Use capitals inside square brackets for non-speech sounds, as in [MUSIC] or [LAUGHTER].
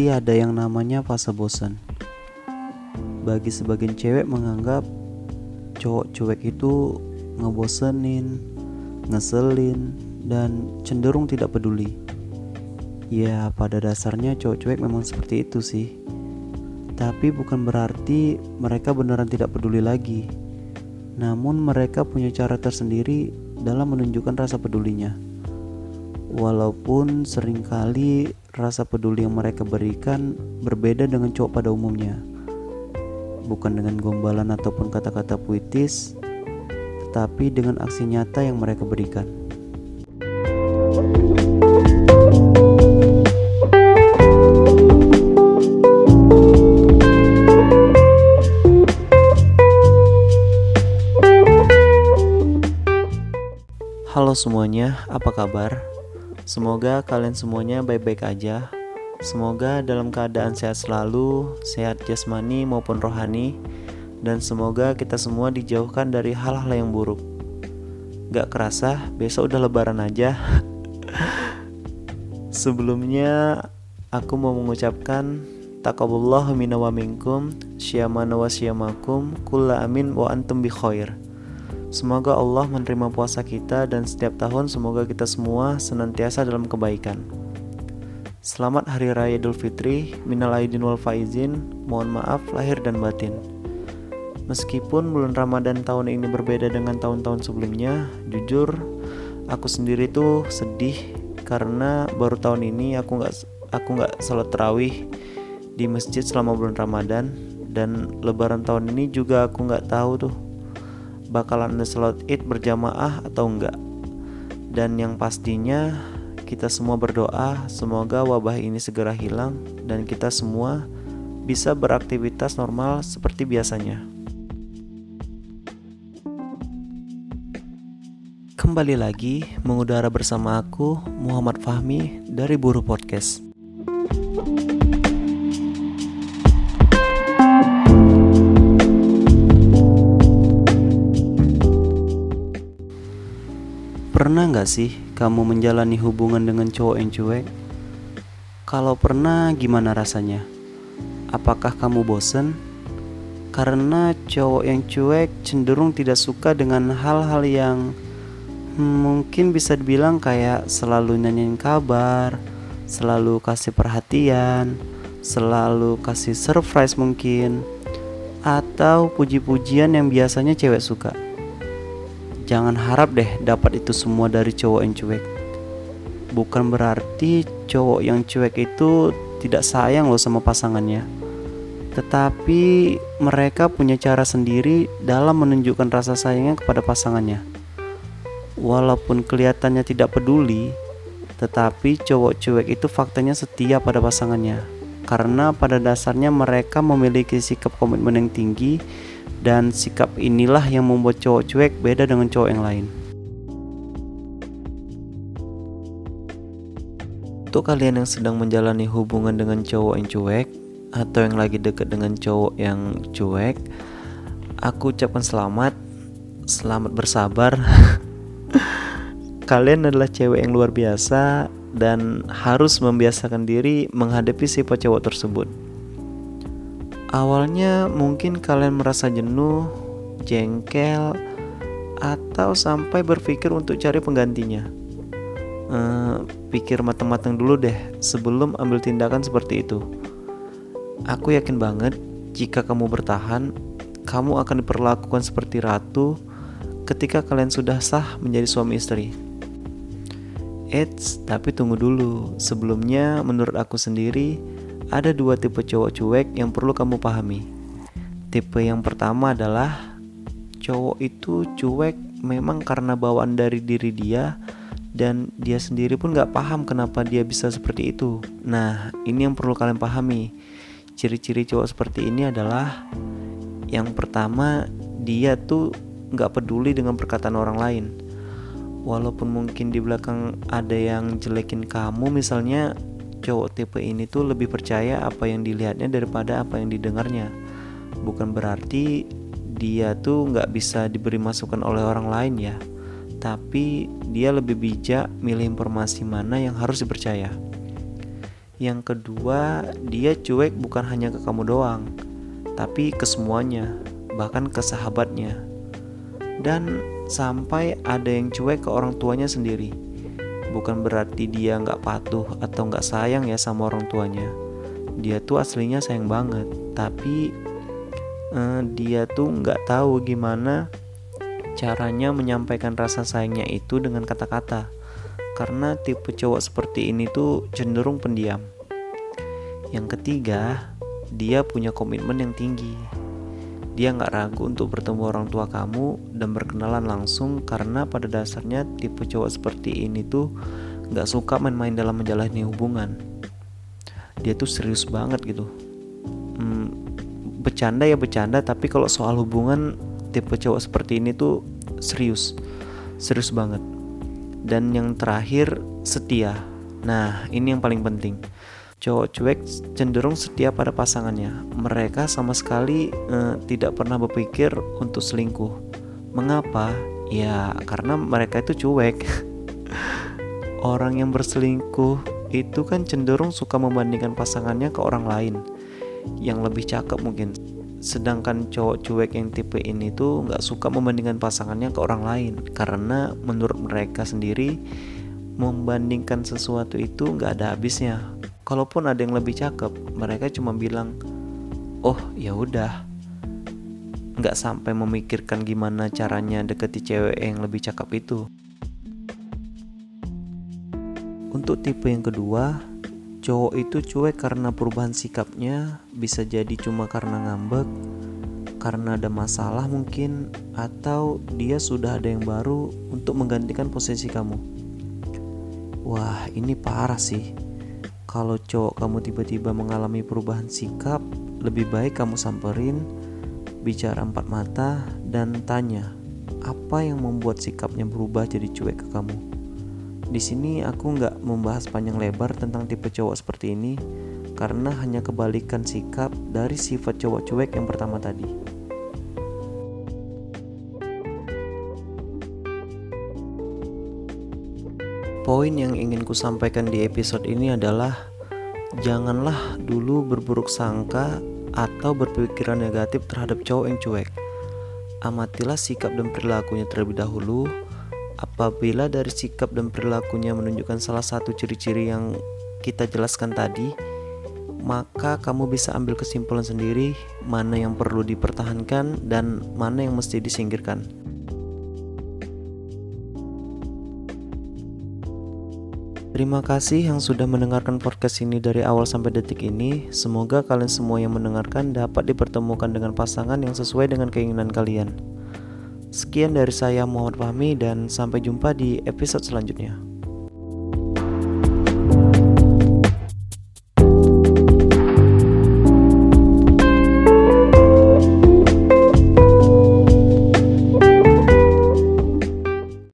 pasti ada yang namanya fase bosan. Bagi sebagian cewek menganggap cowok cuek itu ngebosenin, ngeselin, dan cenderung tidak peduli. Ya, pada dasarnya cowok cuek memang seperti itu sih. Tapi bukan berarti mereka beneran tidak peduli lagi. Namun mereka punya cara tersendiri dalam menunjukkan rasa pedulinya. Walaupun sering kali rasa peduli yang mereka berikan berbeda dengan cowok pada umumnya. Bukan dengan gombalan ataupun kata-kata puitis, tetapi dengan aksi nyata yang mereka berikan. Halo semuanya, apa kabar? Semoga kalian semuanya baik-baik aja. Semoga dalam keadaan sehat selalu, sehat jasmani maupun rohani, dan semoga kita semua dijauhkan dari hal-hal yang buruk. Gak kerasa, besok udah lebaran aja. [LAUGHS] Sebelumnya, aku mau mengucapkan takaballahu minna wa minkum, syamana wa syamakum, kulla amin wa antum bi khair. Semoga Allah menerima puasa kita dan setiap tahun semoga kita semua senantiasa dalam kebaikan. Selamat Hari Raya Idul Fitri, minal aidin wal faizin, mohon maaf lahir dan batin. Meskipun bulan Ramadan tahun ini berbeda dengan tahun-tahun sebelumnya, jujur aku sendiri tuh sedih karena baru tahun ini aku nggak aku nggak salat terawih di masjid selama bulan Ramadan dan Lebaran tahun ini juga aku nggak tahu tuh bakalan ada sholat id berjamaah atau enggak dan yang pastinya kita semua berdoa semoga wabah ini segera hilang dan kita semua bisa beraktivitas normal seperti biasanya Kembali lagi mengudara bersama aku Muhammad Fahmi dari Buruh Podcast. Pernah nggak sih kamu menjalani hubungan dengan cowok yang cuek? Kalau pernah, gimana rasanya? Apakah kamu bosen? Karena cowok yang cuek cenderung tidak suka dengan hal-hal yang hmm, mungkin bisa dibilang kayak selalu nanyain kabar, selalu kasih perhatian, selalu kasih surprise mungkin, atau puji-pujian yang biasanya cewek suka. Jangan harap deh dapat itu semua dari cowok yang cuek. Bukan berarti cowok yang cuek itu tidak sayang loh sama pasangannya. Tetapi mereka punya cara sendiri dalam menunjukkan rasa sayangnya kepada pasangannya. Walaupun kelihatannya tidak peduli, tetapi cowok cuek itu faktanya setia pada pasangannya. Karena pada dasarnya mereka memiliki sikap komitmen yang tinggi dan sikap inilah yang membuat cowok cuek beda dengan cowok yang lain. Untuk kalian yang sedang menjalani hubungan dengan cowok yang cuek atau yang lagi deket dengan cowok yang cuek, aku ucapkan selamat, selamat bersabar. [LAUGHS] kalian adalah cewek yang luar biasa dan harus membiasakan diri menghadapi sifat cowok tersebut. Awalnya mungkin kalian merasa jenuh, jengkel, atau sampai berpikir untuk cari penggantinya. Uh, pikir matang-matang dulu deh sebelum ambil tindakan seperti itu. Aku yakin banget jika kamu bertahan, kamu akan diperlakukan seperti ratu ketika kalian sudah sah menjadi suami istri. Eits, tapi tunggu dulu. Sebelumnya, menurut aku sendiri, ada dua tipe cowok cuek yang perlu kamu pahami. Tipe yang pertama adalah cowok itu cuek memang karena bawaan dari diri dia dan dia sendiri pun gak paham kenapa dia bisa seperti itu. Nah, ini yang perlu kalian pahami. Ciri-ciri cowok seperti ini adalah yang pertama dia tuh gak peduli dengan perkataan orang lain. Walaupun mungkin di belakang ada yang jelekin kamu misalnya cowok tipe ini tuh lebih percaya apa yang dilihatnya daripada apa yang didengarnya bukan berarti dia tuh nggak bisa diberi masukan oleh orang lain ya tapi dia lebih bijak milih informasi mana yang harus dipercaya Yang kedua, dia cuek bukan hanya ke kamu doang, tapi ke semuanya, bahkan ke sahabatnya. Dan sampai ada yang cuek ke orang tuanya sendiri. Bukan berarti dia nggak patuh atau nggak sayang ya sama orang tuanya. Dia tuh aslinya sayang banget, tapi eh, dia tuh nggak tahu gimana caranya menyampaikan rasa sayangnya itu dengan kata-kata. Karena tipe cowok seperti ini tuh cenderung pendiam. Yang ketiga, dia punya komitmen yang tinggi dia nggak ragu untuk bertemu orang tua kamu dan berkenalan langsung karena pada dasarnya tipe cowok seperti ini tuh nggak suka main-main dalam menjalani hubungan. Dia tuh serius banget gitu. Hmm, bercanda ya bercanda, tapi kalau soal hubungan tipe cowok seperti ini tuh serius, serius banget. Dan yang terakhir setia. Nah ini yang paling penting cowok cuek cenderung setia pada pasangannya. Mereka sama sekali eh, tidak pernah berpikir untuk selingkuh. Mengapa? Ya, karena mereka itu cuek. [LAUGHS] orang yang berselingkuh itu kan cenderung suka membandingkan pasangannya ke orang lain yang lebih cakep mungkin. Sedangkan cowok cuek yang tipe ini tuh nggak suka membandingkan pasangannya ke orang lain karena menurut mereka sendiri membandingkan sesuatu itu nggak ada habisnya kalaupun ada yang lebih cakep mereka cuma bilang oh ya udah. Nggak sampai memikirkan gimana caranya deketi cewek yang lebih cakep itu. Untuk tipe yang kedua cowok itu cuek karena perubahan sikapnya bisa jadi cuma karena ngambek karena ada masalah mungkin atau dia sudah ada yang baru untuk menggantikan posisi kamu. Wah ini parah sih kalau cowok kamu tiba-tiba mengalami perubahan sikap, lebih baik kamu samperin, bicara empat mata, dan tanya apa yang membuat sikapnya berubah jadi cuek ke kamu. Di sini aku nggak membahas panjang lebar tentang tipe cowok seperti ini, karena hanya kebalikan sikap dari sifat cowok cuek yang pertama tadi. Poin yang ingin ku sampaikan di episode ini adalah janganlah dulu berburuk sangka atau berpikiran negatif terhadap cowok yang cuek. Amatilah sikap dan perilakunya terlebih dahulu. Apabila dari sikap dan perilakunya menunjukkan salah satu ciri-ciri yang kita jelaskan tadi, maka kamu bisa ambil kesimpulan sendiri mana yang perlu dipertahankan dan mana yang mesti disingkirkan. Terima kasih yang sudah mendengarkan podcast ini dari awal sampai detik ini. Semoga kalian semua yang mendengarkan dapat dipertemukan dengan pasangan yang sesuai dengan keinginan kalian. Sekian dari saya Muhammad Fahmi dan sampai jumpa di episode selanjutnya.